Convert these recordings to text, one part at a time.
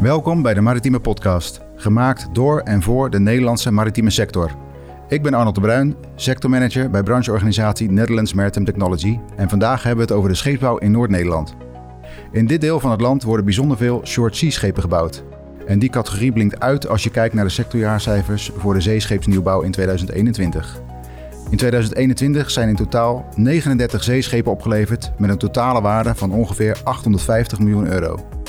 Welkom bij de Maritieme Podcast, gemaakt door en voor de Nederlandse maritieme sector. Ik ben Arnold de Bruin, sectormanager bij brancheorganisatie Netherlands Maritime Technology en vandaag hebben we het over de scheepsbouw in Noord-Nederland. In dit deel van het land worden bijzonder veel short sea schepen gebouwd. En die categorie blinkt uit als je kijkt naar de sectorjaarcijfers voor de zeescheepsnieuwbouw in 2021. In 2021 zijn in totaal 39 zeeschepen opgeleverd met een totale waarde van ongeveer 850 miljoen euro.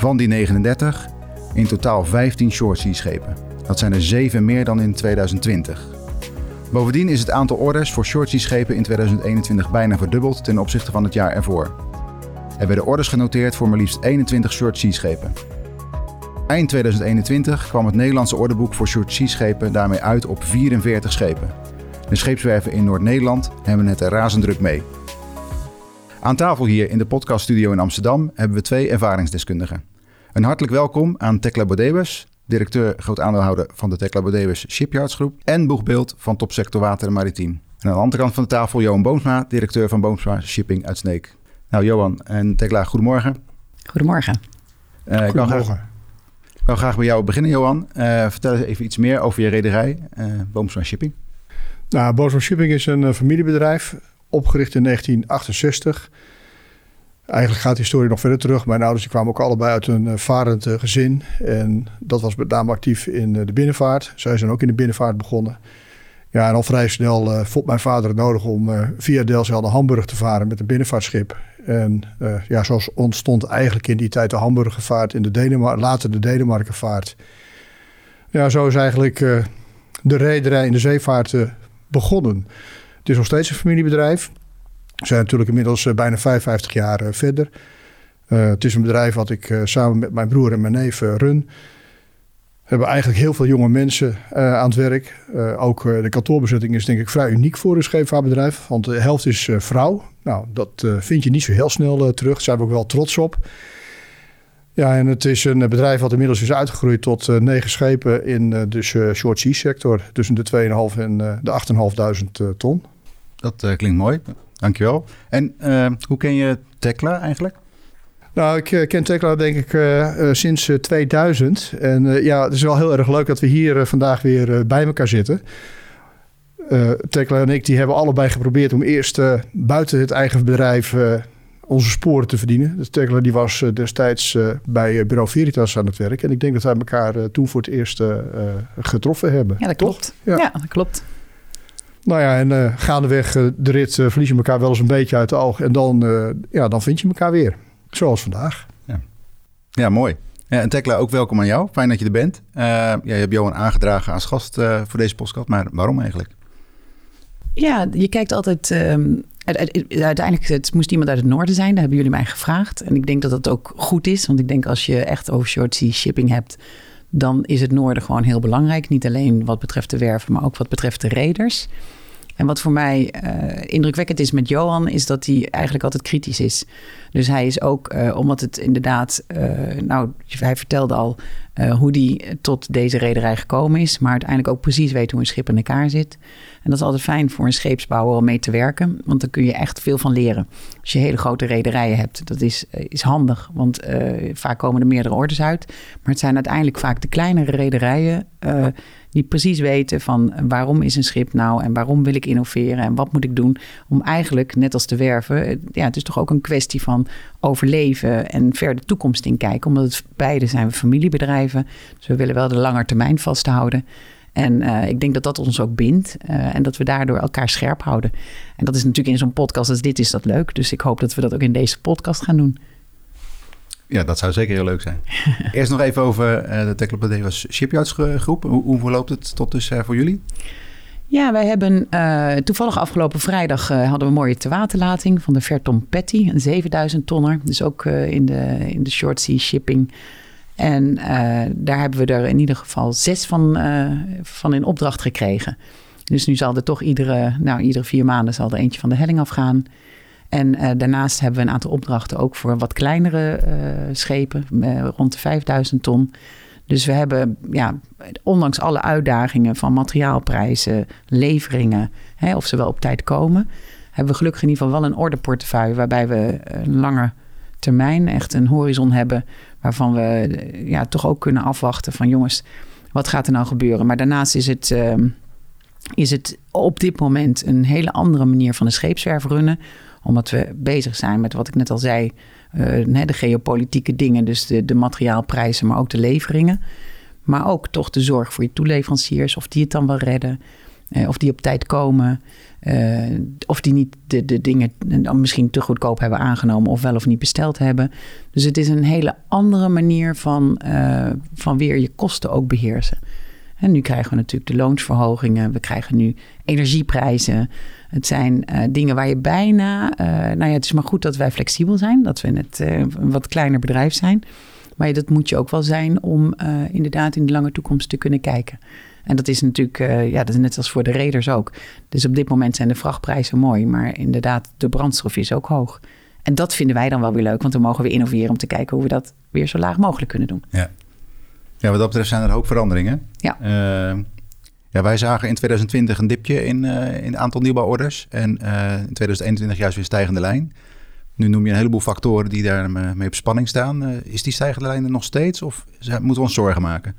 Van die 39 in totaal 15 shortsea schepen. Dat zijn er 7 meer dan in 2020. Bovendien is het aantal orders voor shortsea schepen in 2021 bijna verdubbeld ten opzichte van het jaar ervoor. Er werden orders genoteerd voor maar liefst 21 shortsea schepen. Eind 2021 kwam het Nederlandse orderboek voor shortsea schepen daarmee uit op 44 schepen. De scheepswerven in Noord-Nederland hebben het er razend druk mee. Aan tafel hier in de podcaststudio in Amsterdam hebben we twee ervaringsdeskundigen. Een hartelijk welkom aan Tekla Bodebus, directeur groot aandeelhouder van de Tekla Bodebus Shipyards Groep en boegbeeld van topsector water en maritiem. En aan de andere kant van de tafel Johan Boomsma, directeur van Boomsma Shipping uit Sneek. Nou Johan en Tekla, goedemorgen. Goedemorgen. Uh, ik, wil graag, ik wil graag bij jou beginnen Johan. Uh, vertel eens even iets meer over je rederij, uh, Boomsma Shipping. Nou, Boomsma Shipping is een familiebedrijf, opgericht in 1968 Eigenlijk gaat de historie nog verder terug. Mijn ouders kwamen ook allebei uit een uh, varend uh, gezin. En dat was met name actief in uh, de binnenvaart. Zij zijn ook in de binnenvaart begonnen. Ja, en al vrij snel vond mijn vader het nodig om via Delfzijl naar Hamburg te varen met een binnenvaartschip. En ja, zo ontstond eigenlijk in die tijd de Hamburgervaart, in de Denemar later de Denemarkenvaart. Ja, zo is eigenlijk de rederij in de zeevaart begonnen. Het is nog steeds een familiebedrijf. We zijn natuurlijk inmiddels eh, bijna 55 jaar eh, verder. Eh, het is een bedrijf wat ik samen met mijn broer en mijn neef run. We hebben eigenlijk heel veel jonge mensen aan het werk. ook de kantoorbezetting is denk ik vrij uniek voor een scheepvaartbedrijf. Want de helft is vrouw. Nou, dat vind je niet zo heel snel terug. Daar zijn we ook wel trots op. Ja, en het is een bedrijf wat inmiddels is uitgegroeid tot negen schepen in de dus, short sea sector. Tussen de 2,5 en de 8.500 ton. Dat klinkt mooi. Dankjewel. En uh, hoe ken je Tekla eigenlijk? Nou, ik uh, ken Tekla denk ik uh, sinds 2000. En ja, het is wel heel erg leuk dat we hier vandaag weer bij elkaar zitten. Tekla en ik die hebben allebei geprobeerd om eerst buiten het eigen bedrijf onze sporen te verdienen. Dus Tekla die was destijds bij Bureau Veritas aan het werk. En ik denk dat wij elkaar toen voor het eerst getroffen hebben. Ja, dat klopt. Ja. ja, dat klopt. Nou ja, en uh, gaandeweg uh, de rit uh, verlies je elkaar wel eens een beetje uit de oog. En dan, ja, dan vind je elkaar weer. Zoals vandaag. Ja, ja mooi. Ja, en Tekla, ook welkom aan jou. Fijn dat je er bent. ja, je hebt Johan aangedragen als gast voor deze podcast. Maar waarom eigenlijk? Ja, je kijkt altijd... Um, uiteindelijk het moest iemand uit het noorden zijn. Daar hebben jullie mij gevraagd. En ik denk dat dat ook goed is. Want ik denk als je echt over short sea shipping hebt dan is het noorden gewoon heel belangrijk. Niet alleen wat betreft de werven, maar ook wat betreft de reders. En wat voor mij uh, indrukwekkend is met Johan, is dat hij eigenlijk altijd kritisch is. Dus hij is ook, uh, omdat het inderdaad, uh, nou, hij vertelde al hoe hij tot deze rederij gekomen is, maar uiteindelijk ook precies weet hoe een schip in elkaar zit. En dat is altijd fijn voor een scheepsbouwer om mee te werken, want dan kun je echt veel van leren. Als je hele grote rederijen hebt, dat is, is handig, want vaak komen er meerdere orders uit. Maar het zijn uiteindelijk vaak de kleinere rederijen die precies weten van waarom is een schip nou en waarom wil ik innoveren en wat moet ik doen om eigenlijk, net als te werven, eh, ja, het is toch ook een kwestie van overleven en ver de toekomst in kijken. Omdat het, beide zijn familiebedrijven, dus we willen wel de lange termijn vasthouden. En uh, ik denk dat dat ons ook bindt uh, en dat we daardoor elkaar scherp houden. En dat is natuurlijk in zo'n podcast als dit is dat leuk. Dus ik hoop dat we dat ook in deze podcast gaan doen. Ja, dat zou zeker heel leuk zijn. Eerst nog even over uh, de Teklopadewas Shipyards groep. Hoe, hoe verloopt het tot dusver voor jullie? Ja, wij hebben uh, toevallig afgelopen vrijdag uh, hadden we een mooie tewaterlating van de Verton Patty, een 7000 tonner. Dus ook in, de, in de short sea shipping. En daar hebben we er in ieder geval zes van, van in opdracht gekregen. Dus nu zal er toch iedere, nou, iedere vier maanden zal er eentje van de helling afgaan. En uh, daarnaast hebben we een aantal opdrachten ook voor wat kleinere uh, schepen, uh, rond de 5000 ton. Dus we hebben, ja, ondanks alle uitdagingen van materiaalprijzen, leveringen, hè, of ze wel op tijd komen, hebben we gelukkig in ieder geval wel een orderportefeuille waarbij we een lange termijn, echt een horizon hebben Waarvan we ja, toch ook kunnen afwachten van jongens, wat gaat er nou gebeuren? Maar daarnaast is het, ehm, is het op dit moment een hele andere manier van de scheepswerf runnen. Omdat we bezig zijn met wat ik net al zei, uh, de geopolitieke dingen, dus de, de materiaalprijzen, maar ook de leveringen. Maar ook toch de zorg voor je toeleveranciers, of die het dan wel redden. Uh, of die op tijd komen. Uh, of die niet de, de dingen misschien te goedkoop hebben aangenomen of wel of niet besteld hebben. Dus het is een hele andere manier van, van weer je kosten ook beheersen. En nu krijgen we natuurlijk de loonsverhogingen. We krijgen nu energieprijzen. Het zijn uh, dingen waar je bijna. nou ja, het is maar goed dat wij flexibel zijn. Dat we net een wat kleiner bedrijf zijn. Maar dat moet je ook wel zijn om inderdaad in de lange toekomst te kunnen kijken. En dat is natuurlijk, ja, dat is net als voor de reders ook. Dus op dit moment zijn de vrachtprijzen mooi, maar inderdaad, de brandstof is ook hoog. En dat vinden wij dan wel weer leuk, want dan mogen we innoveren om te kijken hoe we dat weer zo laag mogelijk kunnen doen. Ja, ja wat dat betreft zijn er ook veranderingen. Ja. Uh, ja, wij zagen in 2020 een dipje in, uh, in het aantal nieuwbouworders. En in 2021 juist weer stijgende lijn. Nu noem je een heleboel factoren die daar mee op spanning staan. is die stijgende lijn er nog steeds of moeten we ons zorgen maken?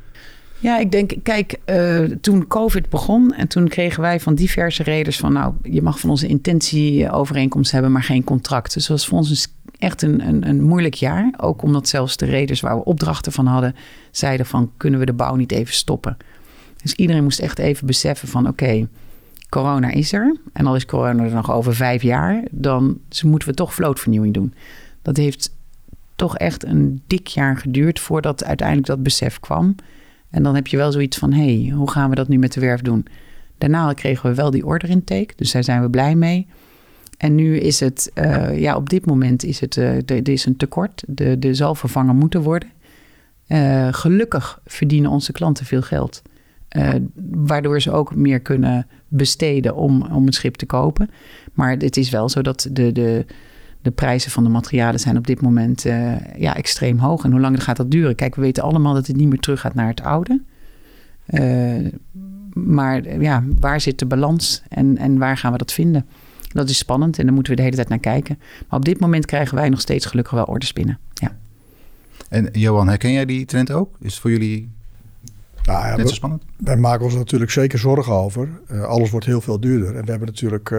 Ja, ik denk, kijk, uh, toen COVID begon en toen kregen wij van diverse reders van, nou, je mag van onze intentieovereenkomst hebben, maar geen contract. Dus dat was voor ons echt een, een, een, moeilijk jaar. Ook omdat zelfs de reders waar we opdrachten van hadden, zeiden van, kunnen we de bouw niet even stoppen? Dus iedereen moest echt even beseffen van, oké, corona is er. En al is corona er nog over vijf jaar, dan moeten we toch vlootvernieuwing doen. Dat heeft toch echt een dik jaar geduurd voordat uiteindelijk dat besef kwam. En dan heb je wel zoiets van: hé, hey, hoe gaan we dat nu met de werf doen? Daarna kregen we wel die order intake, dus daar zijn we blij mee. En nu is het, uh, ja, op dit moment is het, uh, er is een tekort. De, de zal vervangen moeten worden. Uh, gelukkig verdienen onze klanten veel geld. waardoor ze ook meer kunnen besteden om, om een schip te kopen. Maar het is wel zo dat de, de, de prijzen van de materialen zijn op dit moment ja, extreem hoog. En hoe lang gaat dat duren? Kijk, we weten allemaal dat het niet meer terug gaat naar het oude. Maar ja, waar zit de balans en, en waar gaan we dat vinden? Dat is spannend en daar moeten we de hele tijd naar kijken. Maar op dit moment krijgen wij nog steeds gelukkig wel orders binnen. Ja. En Johan, herken jij die trend ook? Is het voor jullie nou ja, net zo spannend? Wij maken ons natuurlijk zeker zorgen over. Uh, alles wordt heel veel duurder. En we hebben natuurlijk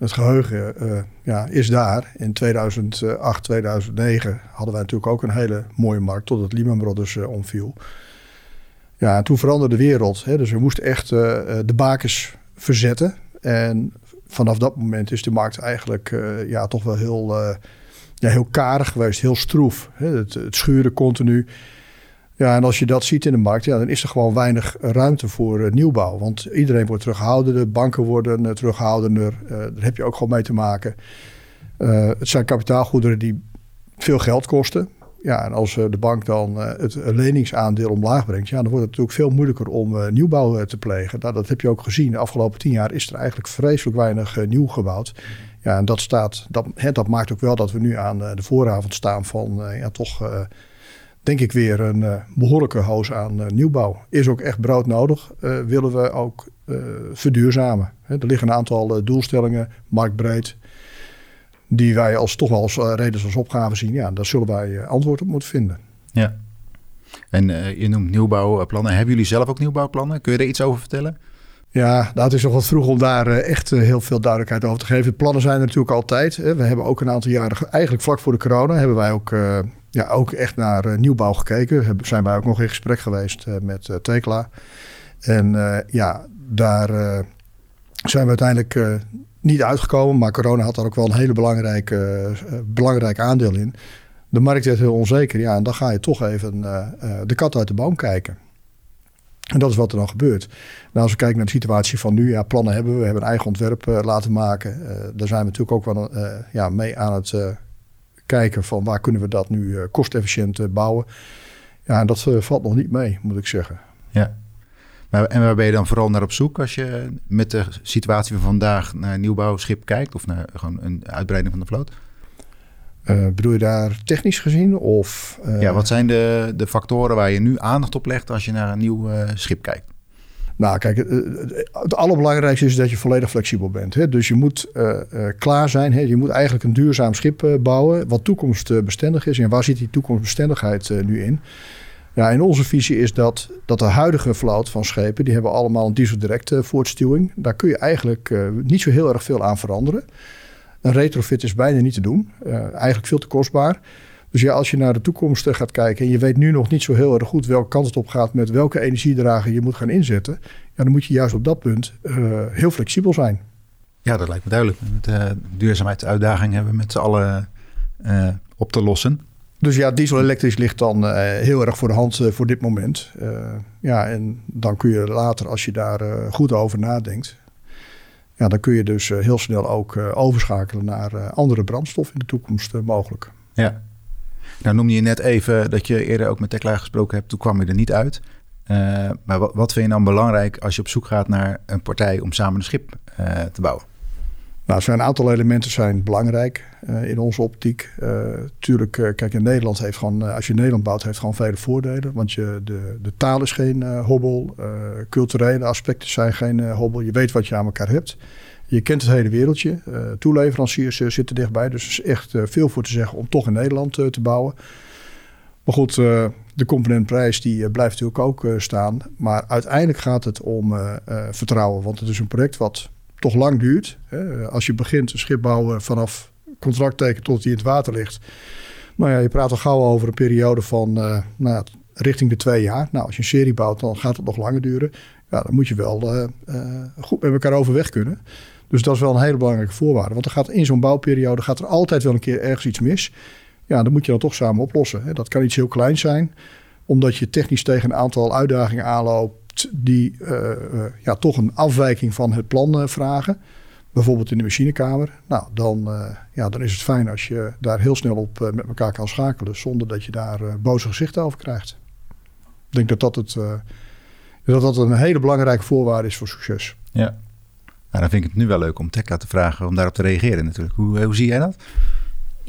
het geheugen uh, ja, is daar. In 2008, 2009 hadden wij natuurlijk ook een hele mooie markt totdat Lehman Brothers uh, omviel. Ja, en toen veranderde de wereld. Hè, dus we moesten echt uh, de bakens verzetten. En vanaf dat moment is de markt eigenlijk ja, toch wel heel, ja, heel karig geweest, heel stroef. Hè, het, schuren continu. Ja, en als je dat ziet in de markt, ja, dan is er gewoon weinig ruimte voor uh, nieuwbouw. Want iedereen wordt terughoudender, banken worden terughoudender. Daar heb je ook gewoon mee te maken. het zijn kapitaalgoederen die veel geld kosten. Ja, en als de bank dan het leningsaandeel omlaag brengt, ja, dan wordt het natuurlijk veel moeilijker om nieuwbouw te plegen. Nou, dat heb je ook gezien. De afgelopen tien jaar is er eigenlijk vreselijk weinig nieuw gebouwd. Ja, en dat, staat, dat, hè, dat maakt ook wel dat we nu aan de vooravond staan van ja, toch denk ik weer een behoorlijke hoos aan nieuwbouw. Is ook echt broodnodig. Uh, willen we ook verduurzamen. Er liggen een aantal doelstellingen, marktbreed, die wij als, toch wel als redens als opgave zien. Ja, daar zullen wij antwoord op moeten vinden. Ja. En je noemt nieuwbouwplannen. Hebben jullie zelf ook nieuwbouwplannen? Kun je er iets over vertellen? Ja, nou, het is nog wat vroeg om daar echt heel veel duidelijkheid over te geven. plannen zijn er natuurlijk altijd. We hebben ook een aantal jaren, eigenlijk vlak voor de corona, hebben wij ook ja, ook echt naar uh, nieuwbouw gekeken. Zijn wij ook nog in gesprek geweest uh, met uh, Tekla. En ja, daar zijn we uiteindelijk niet uitgekomen. Maar corona had daar ook wel een hele belangrijke, belangrijk aandeel in. De markt werd heel onzeker. Ja, en dan ga je toch even de kat uit de boom kijken. En dat is wat er dan gebeurt. Nou, als we kijken naar de situatie van nu, ja, plannen hebben we. We hebben een eigen ontwerp laten maken. daar zijn we natuurlijk ook wel ja, mee aan het kijken van waar kunnen we dat nu uh, kostefficiënt uh, bouwen. Ja, en dat uh, valt nog niet mee, moet ik zeggen. Ja. Maar, en waar ben je dan vooral naar op zoek als je met de situatie van vandaag naar een nieuwbouwschip kijkt of naar gewoon een uitbreiding van de vloot? bedoel je daar technisch gezien? Of, ja, wat zijn de, de factoren waar je nu aandacht op legt als je naar een nieuw schip kijkt? Nou, kijk, het allerbelangrijkste is dat je volledig flexibel bent. Hè? Dus je moet klaar zijn. Hè? Je moet eigenlijk een duurzaam schip bouwen wat toekomstbestendig is. En waar zit die toekomstbestendigheid nu in? Ja, in onze visie is dat, dat de huidige vloot van schepen, die hebben allemaal een dieseldirect voortstuwing. Daar kun je eigenlijk niet zo heel erg veel aan veranderen. Een retrofit is bijna niet te doen. eigenlijk veel te kostbaar. Dus ja, als je naar de toekomst eh, gaat kijken en je weet nu nog niet zo heel erg goed welke kant het op gaat met welke energiedrager je moet gaan inzetten, ja, dan moet je juist op dat punt heel flexibel zijn. Ja, dat lijkt me duidelijk. De duurzaamheidsuitdaging hebben we met z'n allen op te lossen. Dus ja, diesel-elektrisch ligt dan uh, heel erg voor de hand voor dit moment. ja, en dan kun je later, als je daar goed over nadenkt, ja, dan kun je dus heel snel ook overschakelen naar andere brandstof in de toekomst mogelijk. Ja, nou noemde je net even dat je eerder ook met Tekla gesproken hebt. Toen kwam je er niet uit. Maar wat, wat, vind je dan belangrijk als je op zoek gaat naar een partij om samen een schip te bouwen? Nou, er zijn een aantal elementen zijn belangrijk uh, in onze optiek. tuurlijk, kijk, in Nederland heeft gewoon, als je Nederland bouwt, heeft gewoon vele voordelen. Want je, de, de taal is geen hobbel, culturele aspecten zijn geen hobbel. Je weet wat je aan elkaar hebt. Je kent het hele wereldje. Uh, toeleveranciers uh, zitten dichtbij. Dus er is echt uh, veel voor te zeggen om toch in Nederland te bouwen. Maar goed, de componentprijs die blijft natuurlijk ook staan. Maar uiteindelijk gaat het om vertrouwen. Want het is een project wat toch lang duurt. Hè. Als je begint een schip bouwen vanaf contractteken tot die in het water ligt. Nou ja, je praat al gauw over een periode van nou, richting de twee jaar. Nou, als je een serie bouwt, dan gaat het nog langer duren. Ja, dan moet je wel goed met elkaar overweg kunnen. Dus dat is wel een hele belangrijke voorwaarde. Want er gaat in zo'n bouwperiode gaat er altijd wel een keer ergens iets mis. Ja, dan moet je dat toch samen oplossen. Dat kan iets heel kleins zijn, omdat je technisch tegen een aantal uitdagingen aanloopt die uh, uh, ja, toch een afwijking van het plan uh, vragen. Bijvoorbeeld in de machinekamer. Nou, dan, ja, dan is het fijn als je daar heel snel op met elkaar kan schakelen, zonder dat je daar boze gezichten over krijgt. Ik denk dat dat, het, dat dat een hele belangrijke voorwaarde is voor succes. Ja. Nou, dan vind ik het nu wel leuk om Tekla te vragen om daarop te reageren natuurlijk. Hoe, eh, hoe zie jij dat?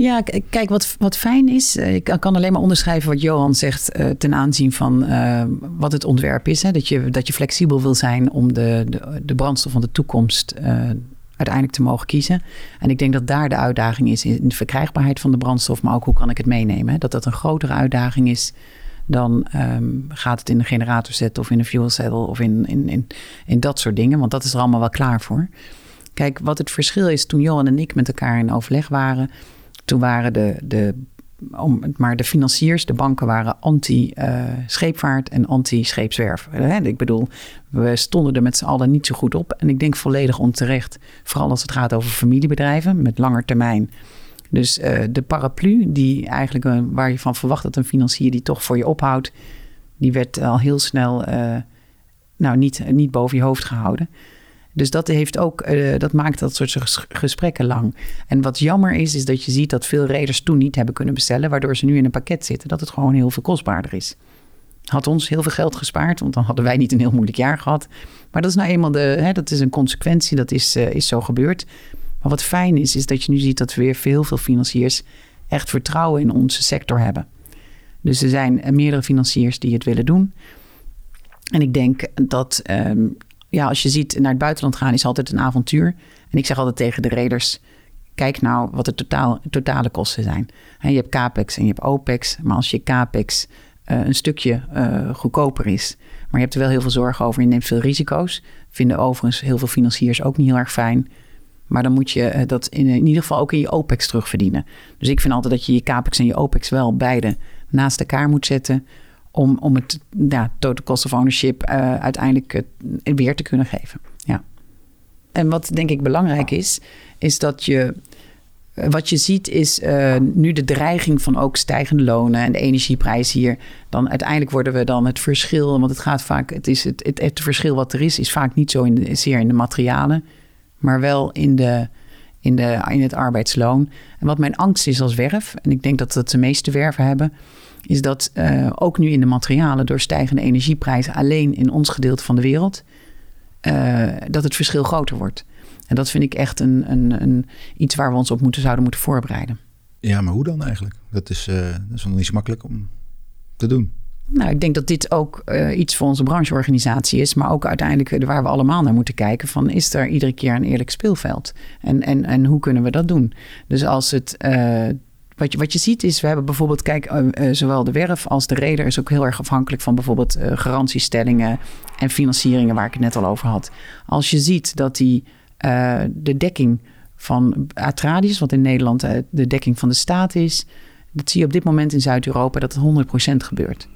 Ja, kijk, wat, wat fijn is, eh, ik kan alleen maar onderschrijven wat Johan zegt uh, ten aanzien van uh, wat het ontwerp is. Hè? Dat, je, dat je flexibel wil zijn om de, de, de brandstof van de toekomst uiteindelijk te mogen kiezen. En ik denk dat daar de uitdaging is in de verkrijgbaarheid van de brandstof, maar ook hoe kan ik het meenemen. Dat dat een grotere uitdaging is dan um, gaat het in een generator zetten of in een fuel cell of in, in, in, in dat soort dingen. Want dat is er allemaal wel klaar voor. Kijk, wat het verschil is toen Johan en ik met elkaar in overleg waren. Toen waren de, de, om, maar de financiers, de banken waren anti-scheepvaart en anti-scheepswerf. Ik bedoel, we stonden er met z'n allen niet zo goed op. En ik denk volledig onterecht. Vooral als het gaat over familiebedrijven met langer termijn dus uh, de paraplu, die eigenlijk, waar je van verwacht dat een financier die toch voor je ophoudt, die werd al heel snel nou, niet, niet boven je hoofd gehouden. Dus dat, heeft ook, dat maakt dat soort gesprekken lang. En wat jammer is, is dat je ziet dat veel reders toen niet hebben kunnen bestellen, waardoor ze nu in een pakket zitten, dat het gewoon heel veel kostbaarder is. Had ons heel veel geld gespaard, want dan hadden wij niet een heel moeilijk jaar gehad. Maar dat is nou eenmaal de, hè, dat is een consequentie, dat is, is zo gebeurd. Maar wat fijn is, is dat je nu ziet dat we weer veel, veel financiers echt vertrouwen in onze sector hebben. Dus er zijn meerdere financiers die het willen doen. En ik denk dat ehm, ja, als je ziet naar het buitenland gaan, is altijd een avontuur. En ik zeg altijd tegen de reders: kijk nou wat de totaal, totale kosten zijn. En je hebt capex en je hebt opex. Maar als je capex uh, een stukje uh, goedkoper is, maar je hebt er wel heel veel zorgen over, je neemt veel risico's. Vinden overigens heel veel financiers ook niet heel erg fijn. Maar dan moet je eh, dat in, in, ieder geval ook in je OPEX terugverdienen. Dus ik vind altijd dat je je CAPEX en je OPEX wel beide naast elkaar moet zetten. Om, om het ja, total cost of ownership uh, uiteindelijk weer te kunnen geven. Ja. En wat denk ik belangrijk is, is dat je. Wat je ziet is uh, nu de dreiging van ook stijgende lonen en de energieprijs hier. Dan uiteindelijk worden we dan het verschil, want het gaat vaak, het, is het, het, het verschil wat er is, is vaak niet zo in de, zeer in de materialen maar wel in, de, in, de, in het arbeidsloon. En wat mijn angst is als werf, en ik denk dat dat de meeste werven hebben, is dat uh, ook nu in de materialen door stijgende energieprijzen alleen in ons gedeelte van de wereld, uh, dat het verschil groter wordt. En dat vind ik echt een, een, een, iets waar we ons op moeten, zouden moeten voorbereiden. Ja, maar hoe dan eigenlijk? Dat is, uh, dat is nog niet zo makkelijk om te doen. Nou, ik denk dat dit ook uh, iets voor onze brancheorganisatie is, maar ook uiteindelijk waar we allemaal naar moeten kijken: van is er iedere keer een eerlijk speelveld? En, en, en hoe kunnen we dat doen? Dus als het. Uh, wat je, ziet is, we hebben bijvoorbeeld, kijk, uh, zowel de werf als de reder is ook heel erg afhankelijk van bijvoorbeeld garantiestellingen en financieringen, waar ik het net al over had. Als je ziet dat die, de dekking van Atradius, wat in Nederland de dekking van de staat is, dat zie je op dit moment in Zuid-Europa dat het 100% gebeurt.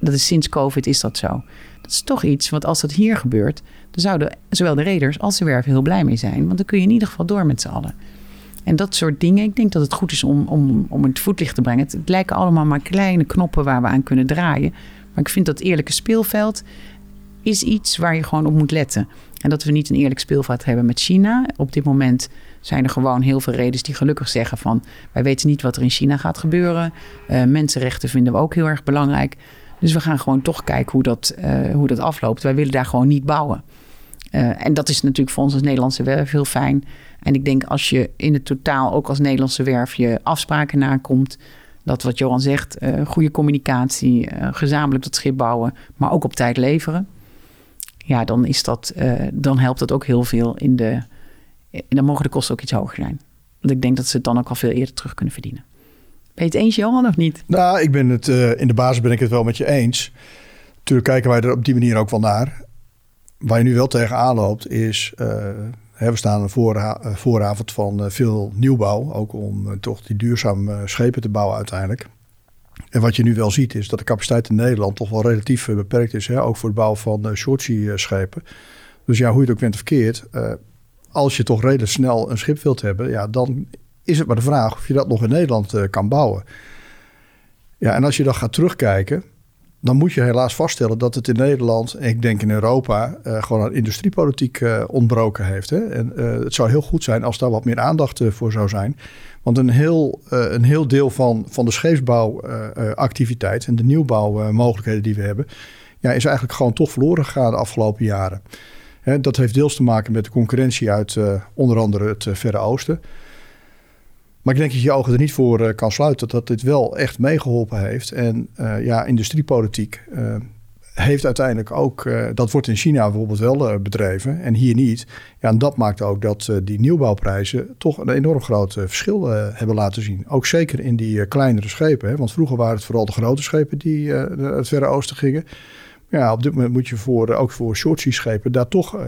Dat is sinds COVID is dat zo. Dat is toch iets, want als dat hier gebeurt, dan zouden zowel de reders als de werven heel blij mee zijn. Want dan kun je in ieder geval door met z'n allen. En dat soort dingen, ik denk dat het goed is om, om, om het voetlicht te brengen. Het, lijken allemaal maar kleine knoppen waar we aan kunnen draaien. Maar ik vind dat eerlijke speelveld is iets waar je gewoon op moet letten. En dat we niet een eerlijk speelveld hebben met China. Op dit moment zijn er gewoon heel veel redenen die gelukkig zeggen van... wij weten niet wat er in China gaat gebeuren. Uh, mensenrechten vinden we ook heel erg belangrijk. Dus we gaan gewoon toch kijken hoe dat, uh, hoe dat afloopt. Wij willen daar gewoon niet bouwen. Uh, en dat is natuurlijk voor ons als Nederlandse werf heel fijn. En ik denk als je in het totaal ook als Nederlandse werf je afspraken nakomt... dat wat Johan zegt, uh, goede communicatie, gezamenlijk dat schip bouwen... maar ook op tijd leveren. Ja, dan, is dat, dan helpt dat ook heel veel in de... Dan mogen de kosten ook iets hoger zijn. Want ik denk dat ze het dan ook al veel eerder terug kunnen verdienen. Ben je het eens, Johan, of niet? Nou, ik ben het, in de basis ben ik het wel met je eens. Natuurlijk kijken wij er op die manier ook wel naar. Waar je nu wel tegenaan loopt is... Uh, we staan een eh, vooravond van veel nieuwbouw. Ook om toch die duurzame schepen te bouwen uiteindelijk. En wat je nu wel ziet is dat de capaciteit in Nederland toch wel relatief beperkt is. Hè? Ook voor het bouwen van uh, schepen. Dus ja, hoe je het ook bent verkeerd. als je toch redelijk snel een schip wilt hebben, ja, dan is het maar de vraag of je dat nog in Nederland uh, kan bouwen. Ja, en als je dan gaat terugkijken, dan moet je helaas vaststellen dat het in Nederland, en ik denk in Europa, uh, gewoon een industriepolitiek uh, ontbroken heeft. Hè? En het zou heel goed zijn als daar wat meer aandacht voor zou zijn. Want een heel, een heel deel van, van de scheepsbouwactiviteit en de nieuwbouwmogelijkheden die we hebben, ja, is eigenlijk gewoon toch verloren gegaan de afgelopen jaren. Hè, dat heeft deels te maken met de concurrentie uit onder andere het Verre Oosten. Maar ik denk dat je je ogen er niet voor uh, kan sluiten dat dit wel echt meegeholpen heeft. En uh, ja, industriepolitiek uh, heeft uiteindelijk ook, dat wordt in China bijvoorbeeld wel bedreven en hier niet. Ja, en dat maakt ook dat die nieuwbouwprijzen toch een enorm groot verschil hebben laten zien. Ook zeker in die kleinere schepen. Hè? Want vroeger waren het vooral de grote schepen die het Verre Oosten gingen. Ja, op dit moment moet je voor, ook voor shortsea schepen daar toch,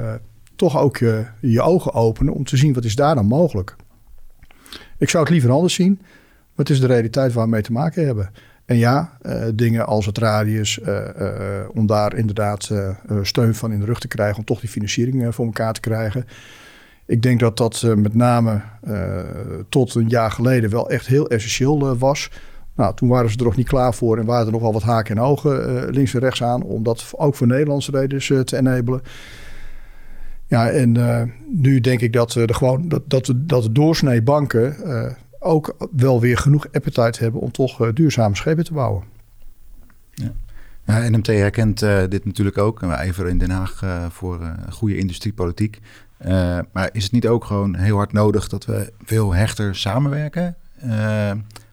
toch ook je ogen openen om te zien wat is daar dan mogelijk. Ik zou het liever anders zien, maar het is de realiteit waar we mee te maken hebben. En ja, uh, dingen als het radius, uh, uh, om daar inderdaad steun van in de rug te krijgen, om toch die financiering voor elkaar te krijgen. Ik denk dat dat met name tot een jaar geleden wel echt heel essentieel was. Nou, toen waren ze er nog niet klaar voor en waren er nog wel wat haken en ogen links en rechts aan, om dat ook voor Nederlandse reders te enabelen. Ja, en uh, nu denk ik dat, uh, de, gewoon, dat, dat, dat de doorsnee banken uh, ook wel weer genoeg appetite hebben om toch duurzame schepen te bouwen. Ja. Ja, NMT herkent dit natuurlijk ook. En wij ijveren in Den Haag voor goede industriepolitiek. maar is het niet ook gewoon heel hard nodig dat we veel hechter samenwerken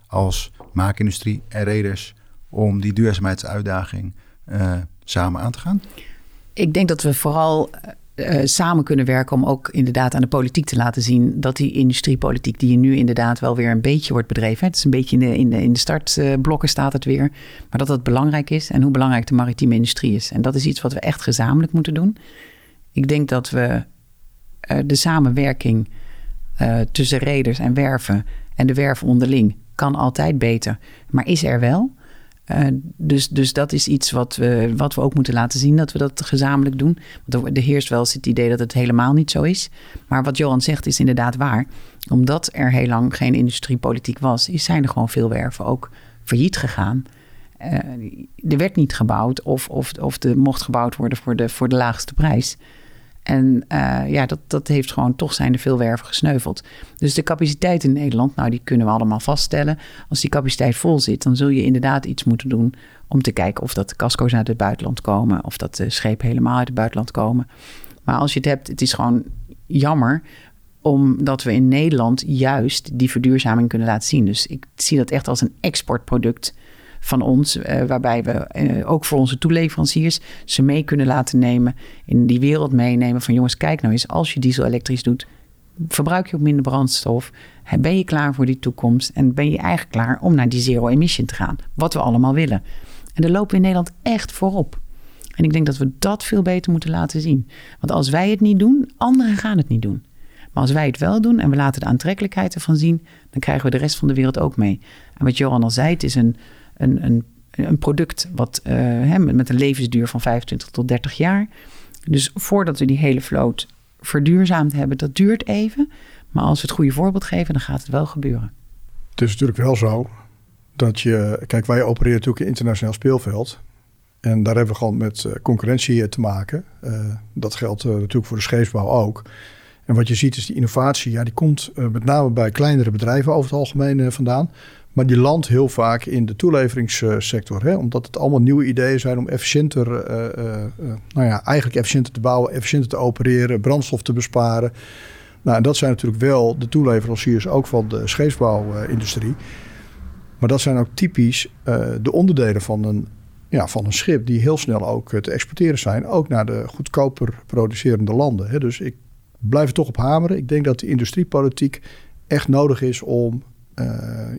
als maakindustrie en reders om die duurzaamheidsuitdaging samen aan te gaan? Ik denk dat we vooral uh, samen kunnen werken om ook inderdaad aan de politiek te laten zien dat die industriepolitiek die nu inderdaad wel weer een beetje wordt bedreven. Het is een beetje in de, in de, startblokken staat het weer. Maar dat dat belangrijk is en hoe belangrijk de maritieme industrie is. En dat is iets wat we echt gezamenlijk moeten doen. Ik denk dat we uh, de samenwerking uh, tussen reders en werven en de werven onderling kan altijd beter. Maar is er wel. Uh, dus, dus dat is iets wat we, wat we ook moeten laten zien, dat we dat gezamenlijk doen. Want er, er heerst wel eens het idee dat het helemaal niet zo is. Maar wat Johan zegt is inderdaad waar. Omdat er heel lang geen industriepolitiek was, zijn er gewoon veel werven ook failliet gegaan. Uh, er werd niet gebouwd of, of, of er mocht gebouwd worden voor de, voor de laagste prijs. En uh, ja, dat, dat heeft gewoon toch zijn er veel werven gesneuveld. Dus de capaciteit in Nederland, nou die kunnen we allemaal vaststellen. Als die capaciteit vol zit, dan zul je inderdaad iets moeten doen om te kijken of dat de casco's uit het buitenland komen. Of dat de schepen helemaal uit het buitenland komen. Maar als je het hebt, het is gewoon jammer omdat we in Nederland juist die verduurzaming kunnen laten zien. Dus ik zie dat echt als een exportproduct van ons, waarbij we ook voor onze toeleveranciers ze mee kunnen laten nemen, in die wereld meenemen van jongens, kijk nou eens, als je diesel elektrisch doet, verbruik je ook minder brandstof, ben je klaar voor die toekomst en ben je eigenlijk klaar om naar die zero emission te gaan, wat we allemaal willen. En daar lopen we in Nederland echt voorop. En ik denk dat we dat veel beter moeten laten zien. Want als wij het niet doen, anderen gaan het niet doen. Maar als wij het wel doen en we laten de aantrekkelijkheid ervan zien, dan krijgen we de rest van de wereld ook mee. En wat Johan al zei, het is een, een, een, product wat, uh, met een levensduur van 25 tot 30 jaar. Dus voordat we die hele vloot verduurzaamd hebben, dat duurt even. Maar als we het goede voorbeeld geven, dan gaat het wel gebeuren. Het is natuurlijk wel zo dat je, kijk, wij opereren natuurlijk een internationaal speelveld. En daar hebben we gewoon met eh, concurrentie te maken. Dat geldt natuurlijk voor de scheepsbouw ook. En wat je ziet is die innovatie, ja, die komt met name bij kleinere bedrijven over het algemeen vandaan. Maar die landt heel vaak in de toeleveringssector. Hè? Omdat het allemaal nieuwe ideeën zijn om efficiënter, nou ja, eigenlijk efficiënter te bouwen, efficiënter te opereren, brandstof te besparen. Nou, dat zijn natuurlijk wel de toeleveranciers ook van de scheepsbouwindustrie. Maar dat zijn ook typisch de onderdelen van een ja, van een schip die heel snel ook eh, te exporteren zijn, ook naar de goedkoper producerende landen. Dus ik blijf er toch op hameren. Ik denk dat de industriepolitiek echt nodig is om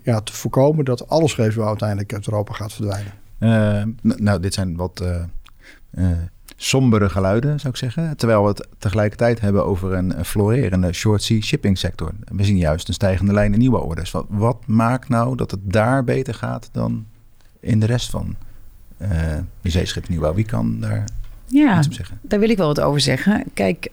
ja, te voorkomen dat alle scheepsbouw uiteindelijk uit Europa gaat verdwijnen. Uh, nou, dit zijn wat uh, sombere geluiden, zou ik zeggen. Terwijl we het tegelijkertijd hebben over een florerende short sea shipping sector. We zien juist een stijgende lijn in nieuwe orders. Wat, wat maakt nou dat het daar beter gaat dan in de rest van uh, zeeschip nieuwbouw. Wie kan daar ja, iets op zeggen? Daar wil ik wel wat over zeggen. Kijk,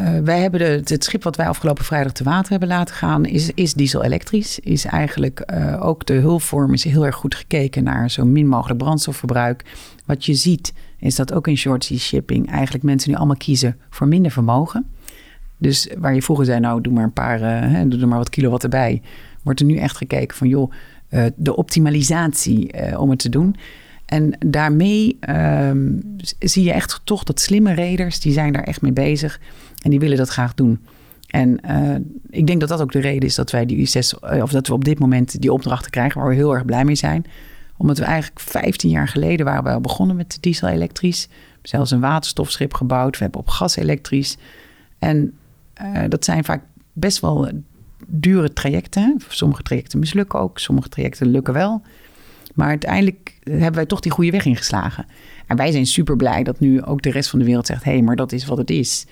uh, wij hebben de, het schip wat wij afgelopen vrijdag te water hebben laten gaan, is, is diesel-elektrisch. Is eigenlijk uh, ook de hulpvorm is heel erg goed gekeken naar zo min mogelijk brandstofverbruik. Wat je ziet is dat ook in short sea shipping eigenlijk mensen nu allemaal kiezen voor minder vermogen. Dus waar je vroeger zei, nou doe maar een paar, uh, doe er maar wat kilowatt erbij. Wordt er nu echt gekeken van joh, de optimalisatie om het te doen. En daarmee um, zie je echt toch dat slimme reders, die zijn daar echt mee bezig. En die willen dat graag doen. En uh, ik denk dat dat ook de reden is dat wij die zes, eh, of dat we op dit moment die opdrachten krijgen, waar we heel erg blij mee zijn. Omdat we eigenlijk 15 jaar geleden waren we al begonnen met diesel elektrisch. Zelfs een waterstofschip gebouwd. We hebben op gas elektrisch. En uh, dat zijn vaak best wel dure trajecten. Sommige trajecten mislukken ook, sommige trajecten lukken wel. Maar uiteindelijk hebben wij toch die goede weg ingeslagen. En wij zijn super blij dat nu ook de rest van de wereld zegt: hé, hey, maar dat is wat het is.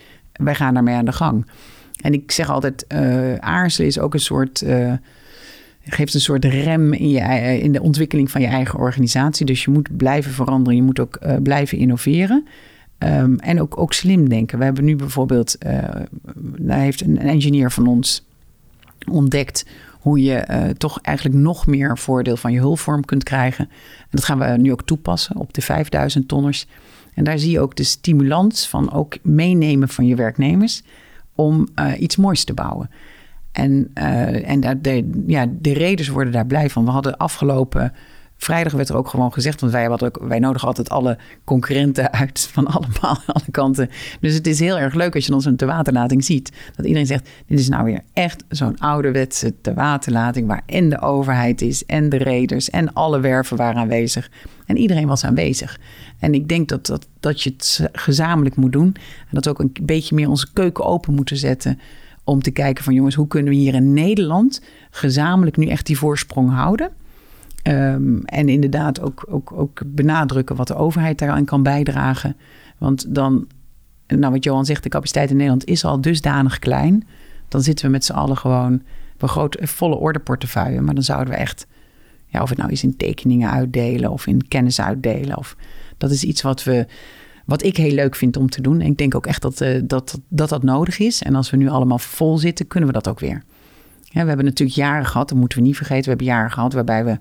Wij gaan daarmee aan de gang. En ik zeg altijd: uh, aarzelen is ook een soort. Uh, geeft een soort rem in, je, in de ontwikkeling van je eigen organisatie. Dus je moet blijven veranderen, je moet ook blijven innoveren. Um, en ook, ook slim denken. We hebben nu bijvoorbeeld, heeft een, een engineer van ons ontdekt hoe je uh, toch eigenlijk nog meer voordeel van je hulpvorm kunt krijgen. En dat gaan we nu ook toepassen op de 5000 tonners. En daar zie je ook de stimulans van ook meenemen van je werknemers om uh, iets moois te bouwen. En, uh, en de, ja, de reders worden daar blij van. We hadden afgelopen Vrijdag werd er ook gewoon gezegd, want wij, hadden wij nodigen altijd alle concurrenten uit van allemaal, alle kanten. Dus het is heel erg leuk als je ons een tewaterlating ziet. Dat iedereen zegt, dit is nou weer echt zo'n ouderwetse tewaterlating waar en de overheid is en de reders en alle werven waren aanwezig. En iedereen was aanwezig. En ik denk dat, dat, dat je het gezamenlijk moet doen. En dat we ook een beetje meer onze keuken open moeten zetten om te kijken van jongens, hoe kunnen we hier in Nederland gezamenlijk nu echt die voorsprong houden? Um, en inderdaad ook, ook, ook benadrukken wat de overheid daaraan kan bijdragen. Want dan, nou wat Johan zegt, de capaciteit in Nederland is al dusdanig klein. Dan zitten we met z'n allen gewoon een grote, volle ordeportefeuille. Maar dan zouden we echt, ja, of het nou is in tekeningen uitdelen of in kennis uitdelen. Of, dat is iets wat we, wat ik heel leuk vind om te doen. En ik denk ook echt dat, uh, dat, dat dat nodig is. En als we nu allemaal vol zitten, kunnen we dat ook weer. We hebben natuurlijk jaren gehad, dat moeten we niet vergeten. We hebben jaren gehad waarbij we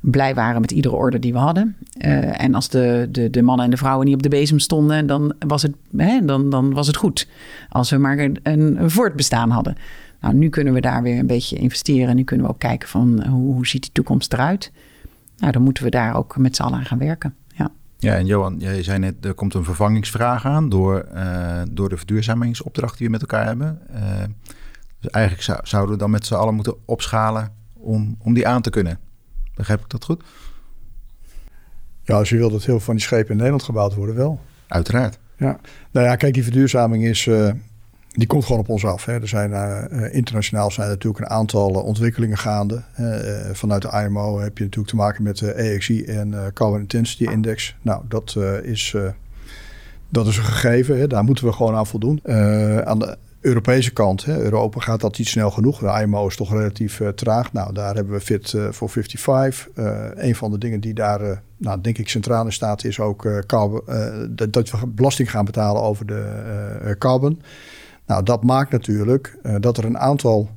blij waren met iedere order die we hadden. Uh, en als de, de, de mannen en de vrouwen niet op de bezem stonden, dan was het, hè, dan, dan was het goed. Als we maar een, een voortbestaan hadden. Nou, nu kunnen we daar weer een beetje investeren. Nu kunnen we ook kijken van hoe, hoe ziet die toekomst eruit. Nou, dan moeten we daar ook met z'n allen aan gaan werken. Ja. Ja, en Johan, jij zei net, er komt een vervangingsvraag aan door, uh, door de verduurzamingsopdracht die we met elkaar hebben. Uh, dus eigenlijk zou, zouden we dan met z'n allen moeten opschalen om, om die aan te kunnen. Begrijp ik dat goed? Ja, als je wil dat heel veel van die schepen in Nederland gebouwd worden, wel. Uiteraard. Ja, nou ja, kijk, die verduurzaming is, uh, die komt gewoon op ons af. Hè. Er zijn uh, internationaal zijn er natuurlijk een aantal ontwikkelingen gaande. vanuit de IMO heb je natuurlijk te maken met de EXI en Carbon Intensity Index. Nou, dat is dat is een gegeven, hè, daar moeten we gewoon aan voldoen. Aan de Europese kant, hè, Europa gaat dat iets snel genoeg. De IMO is toch relatief uh, traag. Nou, daar hebben we Fit uh, for 55. een van de dingen die daar, nou, denk ik, centraal in staat is ook carbon, dat, dat, we belasting gaan betalen over de carbon. Nou, dat maakt natuurlijk dat er een aantal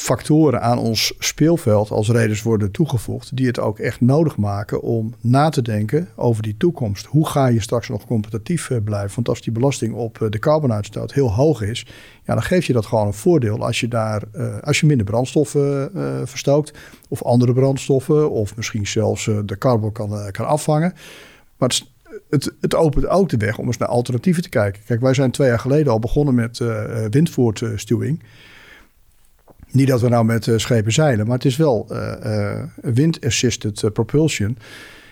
factoren aan ons speelveld als reders worden toegevoegd, die het ook echt nodig maken om na te denken over die toekomst. Hoe ga je straks nog competitief eh, blijven? Want als die belasting op eh, de carbonuitstoot heel hoog is, ja, dan geef je dat gewoon een voordeel als je daar, uh, als je minder brandstoffen uh, verstookt, of andere brandstoffen, of misschien zelfs de carbon kan, kan afvangen. Maar het, het, het, opent ook de weg om eens naar alternatieven te kijken. Kijk, wij zijn twee jaar geleden al begonnen met windvoortstuwing. Niet dat we nou met uh, schepen zeilen, maar het is wel uh, wind-assisted propulsion.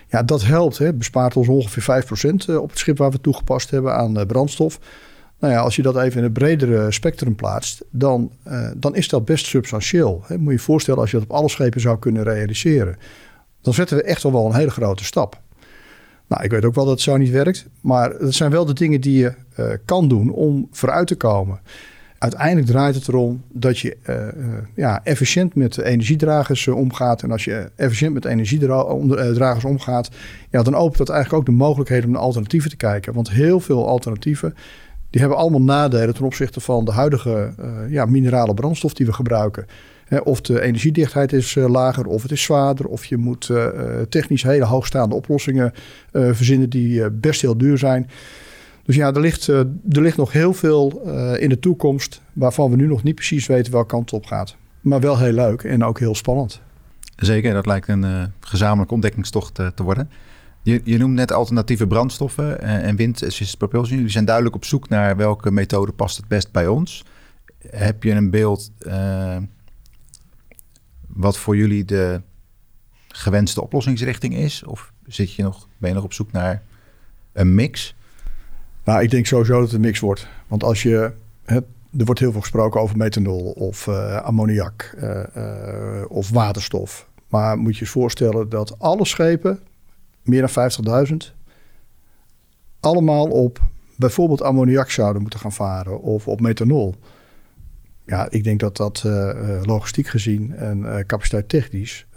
Ja, dat helpt. Hè. Bespaart ons ongeveer 5% op het schip waar we toegepast hebben aan brandstof. Nou ja, als je dat even in het bredere spectrum plaatst, dan, dan is dat best substantieel. Hè. Moet je je voorstellen als je dat op alle schepen zou kunnen realiseren. Dan zetten we echt wel wel een hele grote stap. Nou, ik weet ook wel dat het zo niet werkt. Maar dat zijn wel de dingen die je kan doen om vooruit te komen. Uiteindelijk draait het erom dat je uh, ja, efficiënt met energiedragers uh, omgaat. En als je efficiënt met energiedragers omgaat, ja, dan opent dat eigenlijk ook de mogelijkheden om naar alternatieven te kijken. Want heel veel alternatieven die hebben allemaal nadelen ten opzichte van de huidige ja, minerale brandstof die we gebruiken. of de energiedichtheid is lager, of het is zwaarder, of je moet technisch hele hoogstaande oplossingen verzinnen die best heel duur zijn. Dus ja, er ligt, eh, er ligt nog heel veel eh, in de toekomst waarvan we nu nog niet precies weten welke kant op gaat. Maar wel heel leuk en ook heel spannend. Zeker, dat lijkt een uh, gezamenlijke ontdekkingstocht te worden. Je, je noemt net alternatieve brandstoffen en wind-assisted propulsion. Jullie zijn duidelijk op zoek naar welke methode past het best bij ons. Heb je een beeld wat voor jullie de gewenste oplossingsrichting is? Of zit je nog, ben je nog op zoek naar een mix? Nou, ik denk sowieso dat het een mix wordt. Want als je. Er wordt heel veel gesproken over methanol of uh, ammoniak uh, uh, of waterstof. Maar moet je je voorstellen dat alle schepen, meer dan 50.000, allemaal op bijvoorbeeld ammoniak zouden moeten gaan varen of op methanol. Ja, ik denk dat dat logistiek gezien en capaciteit technisch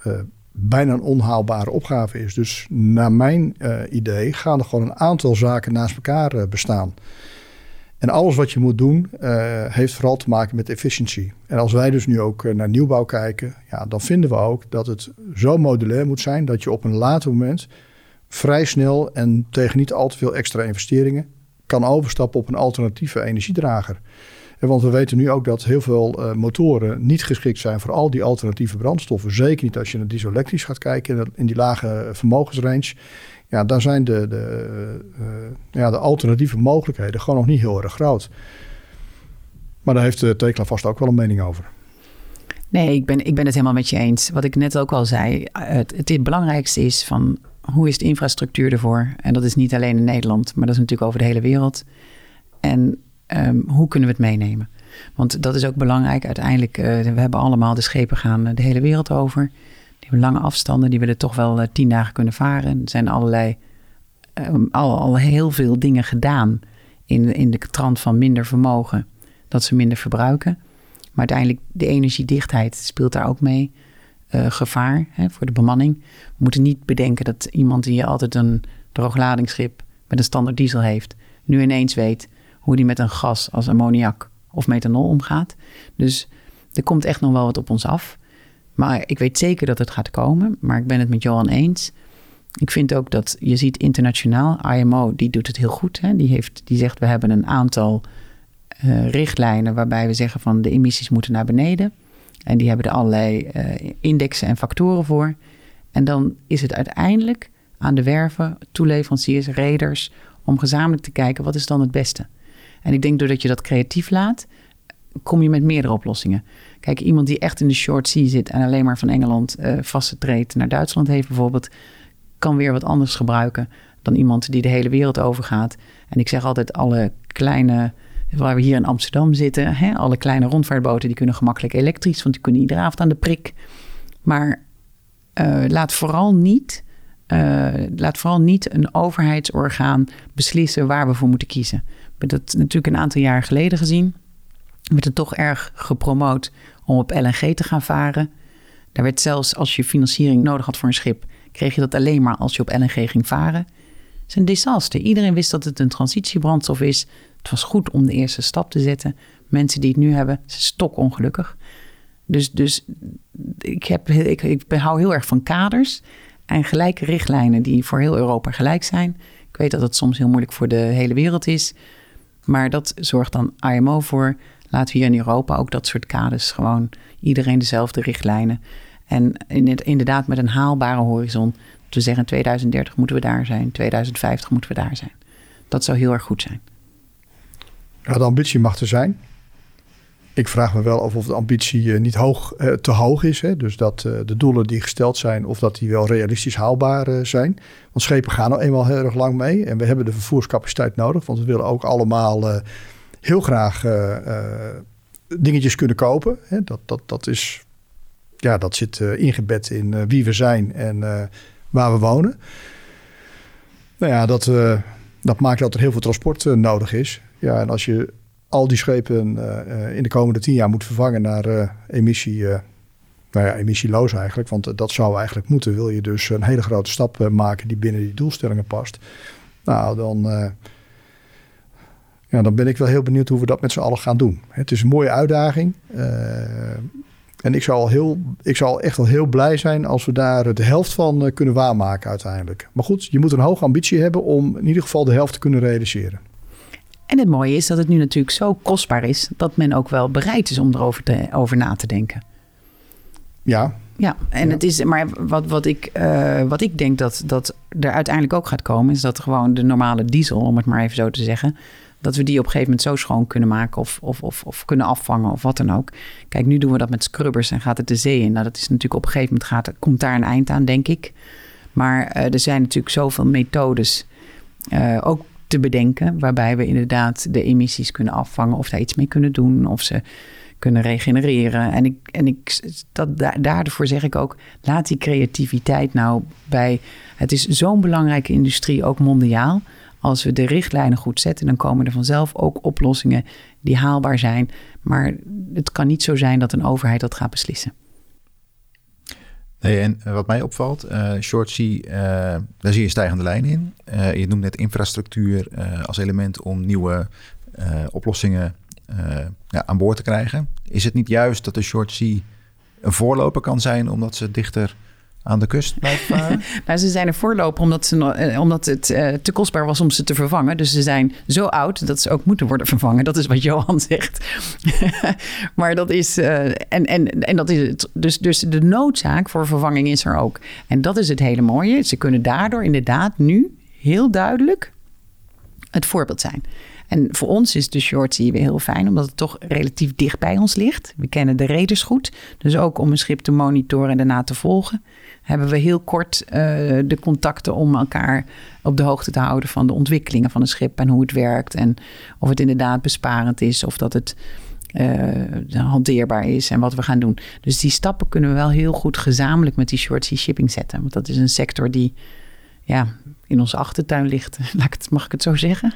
bijna een onhaalbare opgave is. Dus naar mijn uh, idee gaan er gewoon een aantal zaken naast elkaar uh, bestaan. En alles wat je moet doen, uh, heeft vooral te maken met efficiëntie. En als wij dus nu ook naar nieuwbouw kijken, ja, dan vinden we ook dat het zo modulair moet zijn dat je op een later moment vrij snel en tegen niet al te veel extra investeringen kan overstappen op een alternatieve energiedrager want we weten nu ook dat heel veel uh, motoren niet geschikt zijn voor al die alternatieve brandstoffen. Zeker niet als je naar diesel-elektrisch gaat kijken in die lage vermogensrange. Ja, daar zijn de, de, uh, ja, de alternatieve mogelijkheden gewoon nog niet heel erg groot. Maar daar heeft de Tekla vast ook wel een mening over. Nee, ik ben, ik ben het helemaal met je eens. Wat ik net ook al zei, het, het belangrijkste is van hoe is de infrastructuur ervoor? En dat is niet alleen in Nederland, maar dat is natuurlijk over de hele wereld. En Ehm, hoe kunnen we het meenemen? Want dat is ook belangrijk. Uiteindelijk, uh, we hebben allemaal de schepen gaan eh, de hele wereld over. Die hebben lange afstanden, die willen toch wel uh, tien dagen kunnen varen. Er zijn allerlei, um, al, al heel veel dingen gedaan in, in de trant van minder vermogen, dat ze minder verbruiken. Maar uiteindelijk, de energiedichtheid speelt daar ook mee. gevaar hè, voor de bemanning. We moeten niet bedenken dat iemand die altijd een droogladingschip met een standaard diesel heeft, nu ineens weet hoe die met een gas als ammoniak of methanol omgaat. Dus er komt echt nog wel wat op ons af. Maar ik weet zeker dat het gaat komen. Maar ik ben het met Johan eens. Ik vind ook dat je ziet internationaal, IMO, die doet het heel goed. Hè? Die, heeft, die zegt we hebben een aantal uh, richtlijnen waarbij we zeggen van de emissies moeten naar beneden. En die hebben er allerlei uh, indexen en factoren voor. En dan is het uiteindelijk aan de werven, toeleveranciers, reders, om gezamenlijk te kijken wat is dan het beste. En ik denk doordat je dat creatief laat, kom je met meerdere oplossingen. Kijk, iemand die echt in de short sea zit en alleen maar van Engeland uh, vaste treedt naar Duitsland heeft bijvoorbeeld, kan weer wat anders gebruiken dan iemand die de hele wereld overgaat. En ik zeg altijd, alle kleine, waar we hier in Amsterdam zitten, hè, alle kleine rondvaartboten, die kunnen gemakkelijk elektrisch, want die kunnen iedere avond aan de prik. Maar uh, laat vooral niet. Uh, laat vooral niet een overheidsorgaan beslissen waar we voor moeten kiezen. Hebben dat natuurlijk een aantal jaar geleden gezien. Werd het toch erg gepromoot om op LNG te gaan varen. Daar werd zelfs als je financiering nodig had voor een schip, kreeg je dat alleen maar als je op LNG ging varen. Het is een disaster. Iedereen wist dat het een transitiebrandstof is. Het was goed om de eerste stap te zetten. Mensen die het nu hebben, zijn stokongelukkig. Dus, dus ik, heb, ik, ik hou heel erg van kaders en gelijke richtlijnen die voor heel Europa gelijk zijn. Ik weet dat het soms heel moeilijk voor de hele wereld is. Maar dat zorgt dan IMO voor. Laten we hier in Europa ook dat soort kaders gewoon iedereen dezelfde richtlijnen. En inderdaad met een haalbare horizon. we zeggen 2030 moeten we daar zijn, 2050 moeten we daar zijn. Dat zou heel erg goed zijn. Ja, de ambitie mag er zijn. Ik vraag me wel af of de ambitie eh, niet hoog, eh, te hoog is. Hè? Dus dat eh, de doelen die gesteld zijn, of dat die wel realistisch haalbaar zijn. Want schepen gaan nou eenmaal heel erg lang mee. En we hebben de vervoerscapaciteit nodig. Want we willen ook allemaal heel graag dingetjes kunnen kopen. Hè? Dat, dat, dat, is, ja, dat zit ingebed in wie we zijn en waar we wonen. Nou ja, dat, dat maakt dat er heel veel transport nodig is. Ja, en als je al die schepen uh, in de komende tien jaar moet vervangen naar uh, emissie, nou ja, emissieloos eigenlijk. Want dat zou eigenlijk moeten. Wil je dus een hele grote stap maken die binnen die doelstellingen past. Nou, dan, ja, dan ben ik wel heel benieuwd hoe we dat met z'n allen gaan doen. Het is een mooie uitdaging. en ik zal, heel, ik zal echt wel heel blij zijn als we daar de helft van kunnen waarmaken uiteindelijk. Maar goed, je moet een hoge ambitie hebben om in ieder geval de helft te kunnen realiseren. En het mooie is dat het nu natuurlijk zo kostbaar is dat men ook wel bereid is om erover te, over na te denken. Ja. Ja, en het is, maar wat, wat, ik, uh, wat ik denk dat, dat er uiteindelijk ook gaat komen, is dat gewoon de normale diesel, om het maar even zo te zeggen, dat we die op een gegeven moment zo schoon kunnen maken of, of, of, of kunnen afvangen of wat dan ook. Kijk, nu doen we dat met scrubbers en gaat het de zee in. Nou, dat is natuurlijk op een gegeven moment gaat, komt daar een eind aan, denk ik. Maar uh, er zijn natuurlijk zoveel methodes, uh, ook te bedenken. Waarbij we inderdaad de emissies kunnen afvangen of daar iets mee kunnen doen. Of ze kunnen regenereren. En, ik, en ik, dat, daarvoor zeg ik ook, laat die creativiteit nou bij. Het is zo'n belangrijke industrie, ook mondiaal. Als we de richtlijnen goed zetten, dan komen er vanzelf ook oplossingen die haalbaar zijn. Maar het kan niet zo zijn dat een overheid dat gaat beslissen. Nee, en eh, wat mij opvalt, uh, short sea, uh, daar zie je stijgende lijn in. je noemt net infrastructuur als element om nieuwe oplossingen ja, aan boord te krijgen. Is het niet juist dat de short sea een voorloper kan zijn omdat ze dichter aan de kust blijven varen? nou, ze zijn er voorloper omdat, ze, uh, omdat het uh, te kostbaar was om ze te vervangen. Dus ze zijn zo oud dat ze ook moeten worden vervangen. Dat is wat Johan zegt. maar dat is, uh, en, en, en dat is het. Dus, dus de noodzaak voor vervanging is er ook. En dat is het hele mooie. Ze kunnen daardoor inderdaad nu heel duidelijk het voorbeeld zijn. En voor ons is de short weer heel fijn, omdat het toch relatief dicht bij ons ligt. We kennen de reders goed. Dus ook om een schip te monitoren en daarna te volgen hebben we heel kort uh, de contacten om elkaar op de hoogte te houden van de ontwikkelingen van een schip en hoe het werkt. En of het inderdaad besparend is of dat het uh, hanteerbaar is en wat we gaan doen. Dus die stappen kunnen we wel heel goed gezamenlijk met die short sea shipping zetten. Want dat is een sector die ja, in onze achtertuin ligt. Mag ik het zo zeggen?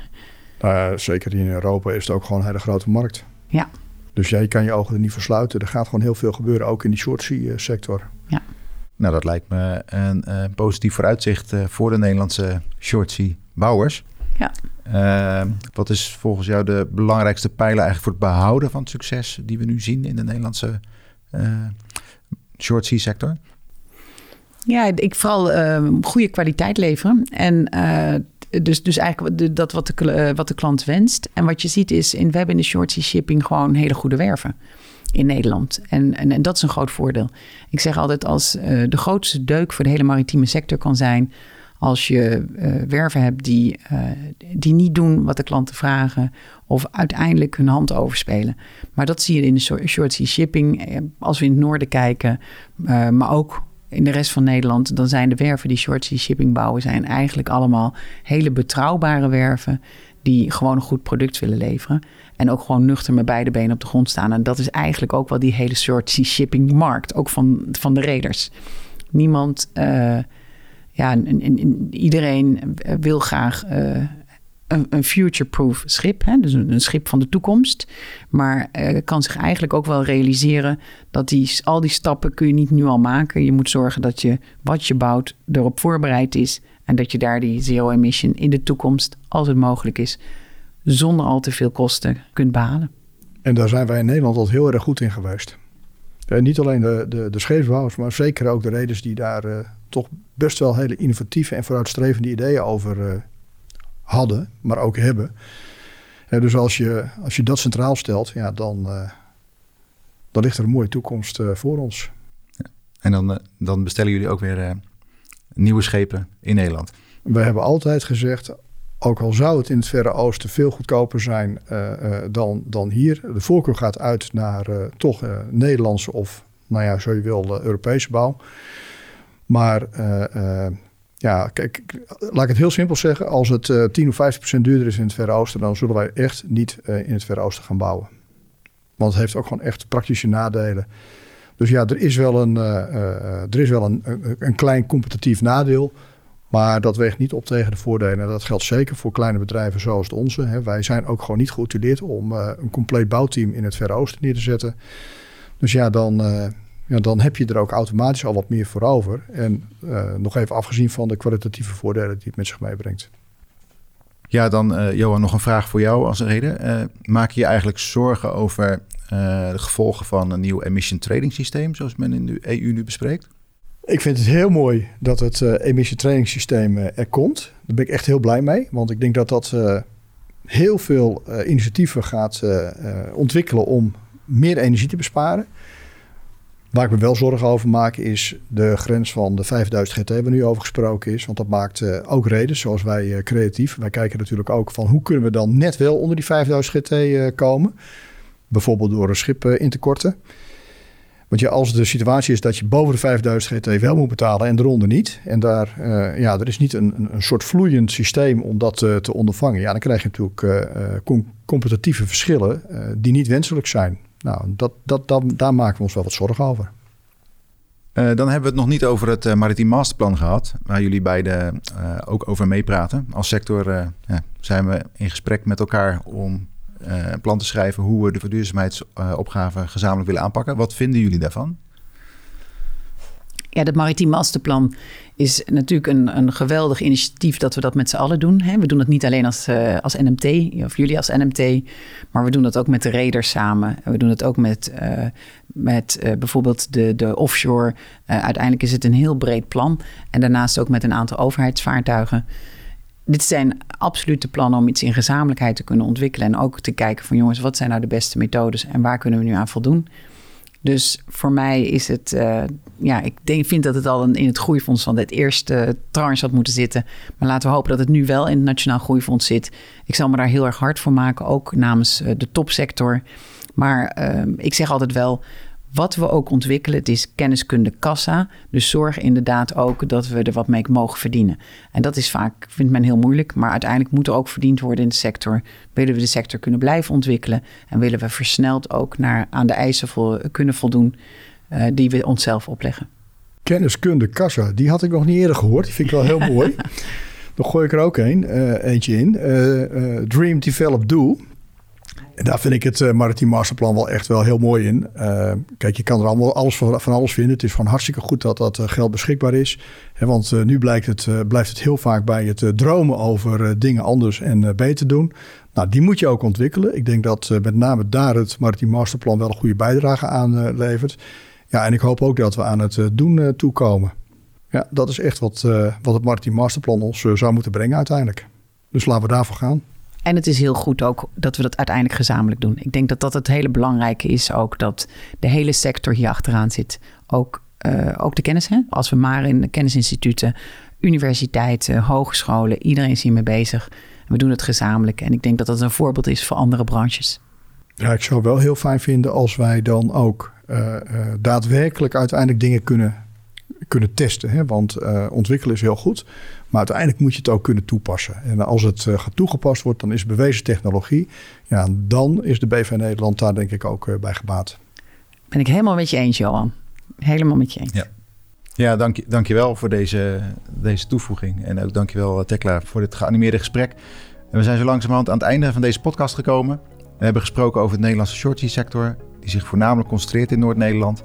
Nou zeker in Europa is het ook gewoon een hele grote markt. Ja. Dus jij kan je ogen er niet voor sluiten. Er gaat gewoon heel veel gebeuren, ook in die short sea eh, sector. Ja. Nou, dat lijkt me een uh, positief vooruitzicht uh, voor de Nederlandse shortsea bouwers. Ja. Uh, wat is volgens jou de belangrijkste pijler eigenlijk voor het behouden van het succes die we nu zien in de Nederlandse shortsea sector? Ja, ik vooral ehm, goede kwaliteit leveren. En dus, dus eigenlijk dat wat de, wat de klant wenst. En wat je ziet is, in, we hebben in de shortsea shipping gewoon hele goede werven in Nederland. En, en, dat is een groot voordeel. Ik zeg altijd, als uh, de grootste deuk voor de hele maritieme sector kan zijn... als je uh, werven hebt die, uh, die niet doen wat de klanten vragen... of uiteindelijk hun hand overspelen. Maar dat zie je in de short sea shipping. Als we in het noorden kijken, maar ook in de rest van Nederland, dan zijn de werven die short sea shipping bouwen, zijn eigenlijk allemaal hele betrouwbare werven die gewoon een goed product willen leveren. En ook gewoon nuchter met beide benen op de grond staan. En dat is eigenlijk ook wel die hele short sea shipping markt, ook van, van de reders. Niemand, uh, ja, iedereen wil graag uh, een, een future-proof schip, hè? dus een, schip van de toekomst. Maar uh, kan zich eigenlijk ook wel realiseren dat die, al die stappen kun je niet nu al maken. Je moet zorgen dat je wat je bouwt erop voorbereid is en dat je daar die zero emission in de toekomst, als het mogelijk is, zonder al te veel kosten kunt behalen. En daar zijn wij in Nederland al heel erg goed in geweest. En niet alleen de, de, de scheepsbouwers, maar zeker ook de reders die daar uh, toch best wel hele innovatieve en vooruitstrevende ideeën over uh, hadden, maar ook hebben. En dus als je, als je dat centraal stelt, ja, dan, uh, dan ligt er een mooie toekomst voor ons. Ja. En dan, dan bestellen jullie ook weer nieuwe schepen in Nederland? We hebben altijd gezegd, ook al zou het in het Verre Oosten veel goedkoper zijn uh, uh, dan, dan hier. De voorkeur gaat uit naar uh, toch Nederlandse of, nou ja, zo je wil, Europese bouw. Maar ja, kijk, laat ik het heel simpel zeggen. Als het 10 of 15 procent duurder is in het Verre Oosten, dan zullen wij echt niet in het Verre Oosten gaan bouwen. Want het heeft ook gewoon echt praktische nadelen. Dus ja, er is wel een, er is wel een, een, een klein competitief nadeel. Maar dat weegt niet op tegen de voordelen. En dat geldt zeker voor kleine bedrijven zoals onze. Wij zijn ook gewoon niet geoutilleerd om een compleet bouwteam in het Verre Oosten neer te zetten. Dus ja, dan, ja, dan heb je er ook automatisch al wat meer voor over. En nog even afgezien van de kwalitatieve voordelen die het met zich meebrengt. Ja, dan Johan, nog een vraag voor jou als reden. maak je je eigenlijk zorgen over de gevolgen van een nieuw emission trading systeem, zoals men in de EU nu bespreekt? Ik vind het heel mooi dat het uh, emissietrainingssysteem uh, er komt. Daar ben ik echt heel blij mee. Want ik denk dat dat heel veel initiatieven gaat ontwikkelen om meer energie te besparen. Waar ik me wel zorgen over maak is de grens van de 5000 GT waar nu over gesproken is. Want dat maakt ook reden, zoals wij creatief. Wij kijken natuurlijk ook van hoe kunnen we dan net wel onder die 5000 GT komen. Bijvoorbeeld door een schip in te korten. Want ja, als de situatie is dat je boven de 5000 GT wel moet betalen en eronder niet. En daar, uh, ja, er is niet een, een soort vloeiend systeem om dat uh, te ondervangen. Ja, dan krijg je natuurlijk competitieve verschillen die niet wenselijk zijn. Nou, dat, dat, dat, daar maken we ons wel wat zorgen over. dan hebben we het nog niet over het Maritiem Masterplan gehad, waar jullie beiden ook over meepraten. Als sector ja, zijn we in gesprek met elkaar om een plan te schrijven hoe we de verduurzaamheidsopgave gezamenlijk willen aanpakken. Wat vinden jullie daarvan? Ja, het Maritiem Masterplan is natuurlijk een, een geweldig initiatief dat we dat met z'n allen doen. Hè. We doen het niet alleen als, uh, als NMT, of jullie als NMT, maar we doen dat ook met de reders samen. We doen het ook met, uh, met bijvoorbeeld de, de offshore. uiteindelijk is het een heel breed plan. En daarnaast ook met een aantal overheidsvaartuigen dit zijn absolute plannen om iets in gezamenlijkheid te kunnen ontwikkelen. En ook te kijken van jongens, wat zijn nou de beste methodes en waar kunnen we nu aan voldoen? Dus voor mij is het, uh, ja, ik denk, vind dat het al in het groeifonds van het eerste tranche had moeten zitten. Maar laten we hopen dat het nu wel in het Nationaal Groeifonds zit. Ik zal me daar heel erg hard voor maken, ook namens uh, de topsector. Maar uh, ik zeg altijd wel, wat we ook ontwikkelen, het is kenniskunde kassa. Dus zorg inderdaad ook dat we er wat mee mogen verdienen. En dat is vaak, vindt men heel moeilijk. Maar uiteindelijk moet er ook verdiend worden in de sector. Willen we de sector kunnen blijven ontwikkelen. En willen we versneld ook naar, aan de eisen vol, kunnen voldoen uh, die we onszelf opleggen. Kenniskunde kassa, die had ik nog niet eerder gehoord. Die vind ik wel heel mooi. Dan gooi ik er ook een, uh, eentje in. Uh, Dream, Develop, Do. En daar vind ik het uh, Maritiem Masterplan wel echt wel heel mooi in. Uh, kijk, je kan er allemaal alles van, van, alles vinden. Het is gewoon hartstikke goed dat dat uh, geld beschikbaar is. He, want nu blijkt het, blijft het heel vaak bij het dromen over dingen anders en beter doen. Nou, die moet je ook ontwikkelen. Ik denk dat met name daar het Maritiem Masterplan wel een goede bijdrage aan levert. Ja, en ik hoop ook dat we aan het doen toekomen. Ja, dat is echt wat, wat het Maritiem Masterplan ons zou moeten brengen uiteindelijk. Dus laten we daarvoor gaan. En het is heel goed ook dat we dat uiteindelijk gezamenlijk doen. Ik denk dat dat het hele belangrijke is ook dat de hele sector hier achteraan zit. Ook, uh, ook de kennis, hè? als we maar in de kennisinstituten, universiteiten, hogescholen, iedereen is hiermee bezig. we doen het gezamenlijk. En ik denk dat dat een voorbeeld is voor andere branches. Ja, ik zou wel heel fijn vinden als wij dan ook uh, uh, daadwerkelijk uiteindelijk dingen kunnen kunnen testen. Hè? Want ontwikkelen is heel goed, maar uiteindelijk moet je het ook kunnen toepassen. En als het uh, toegepast wordt, dan is bewezen technologie. Ja, dan is de BV Nederland daar denk ik ook uh, bij gebaat. Ben ik helemaal met je eens, Johan. Helemaal met je eens. Ja. Ja, dank je, dank je wel voor deze, deze toevoeging. En ook dank je wel, Tekla, voor dit geanimeerde gesprek. En we zijn zo langzamerhand aan het einde van deze podcast gekomen. We hebben gesproken over het Nederlandse shorty sector, die zich voornamelijk concentreert in Noord-Nederland.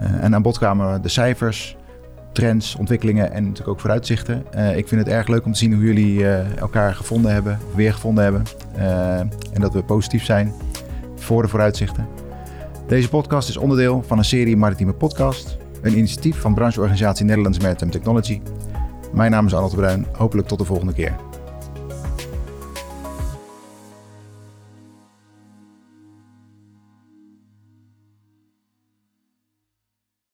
Uh, en aan bod kwamen de cijfers, trends, ontwikkelingen en natuurlijk ook vooruitzichten. Uh, ik vind het erg leuk om te zien hoe jullie uh, elkaar gevonden hebben, weer gevonden hebben. en dat we positief zijn voor de vooruitzichten. Deze podcast is onderdeel van een serie Maritieme Podcast, een initiatief van brancheorganisatie Nederlands Maritime Technology. Mijn naam is Arnold Bruin. Hopelijk tot de volgende keer.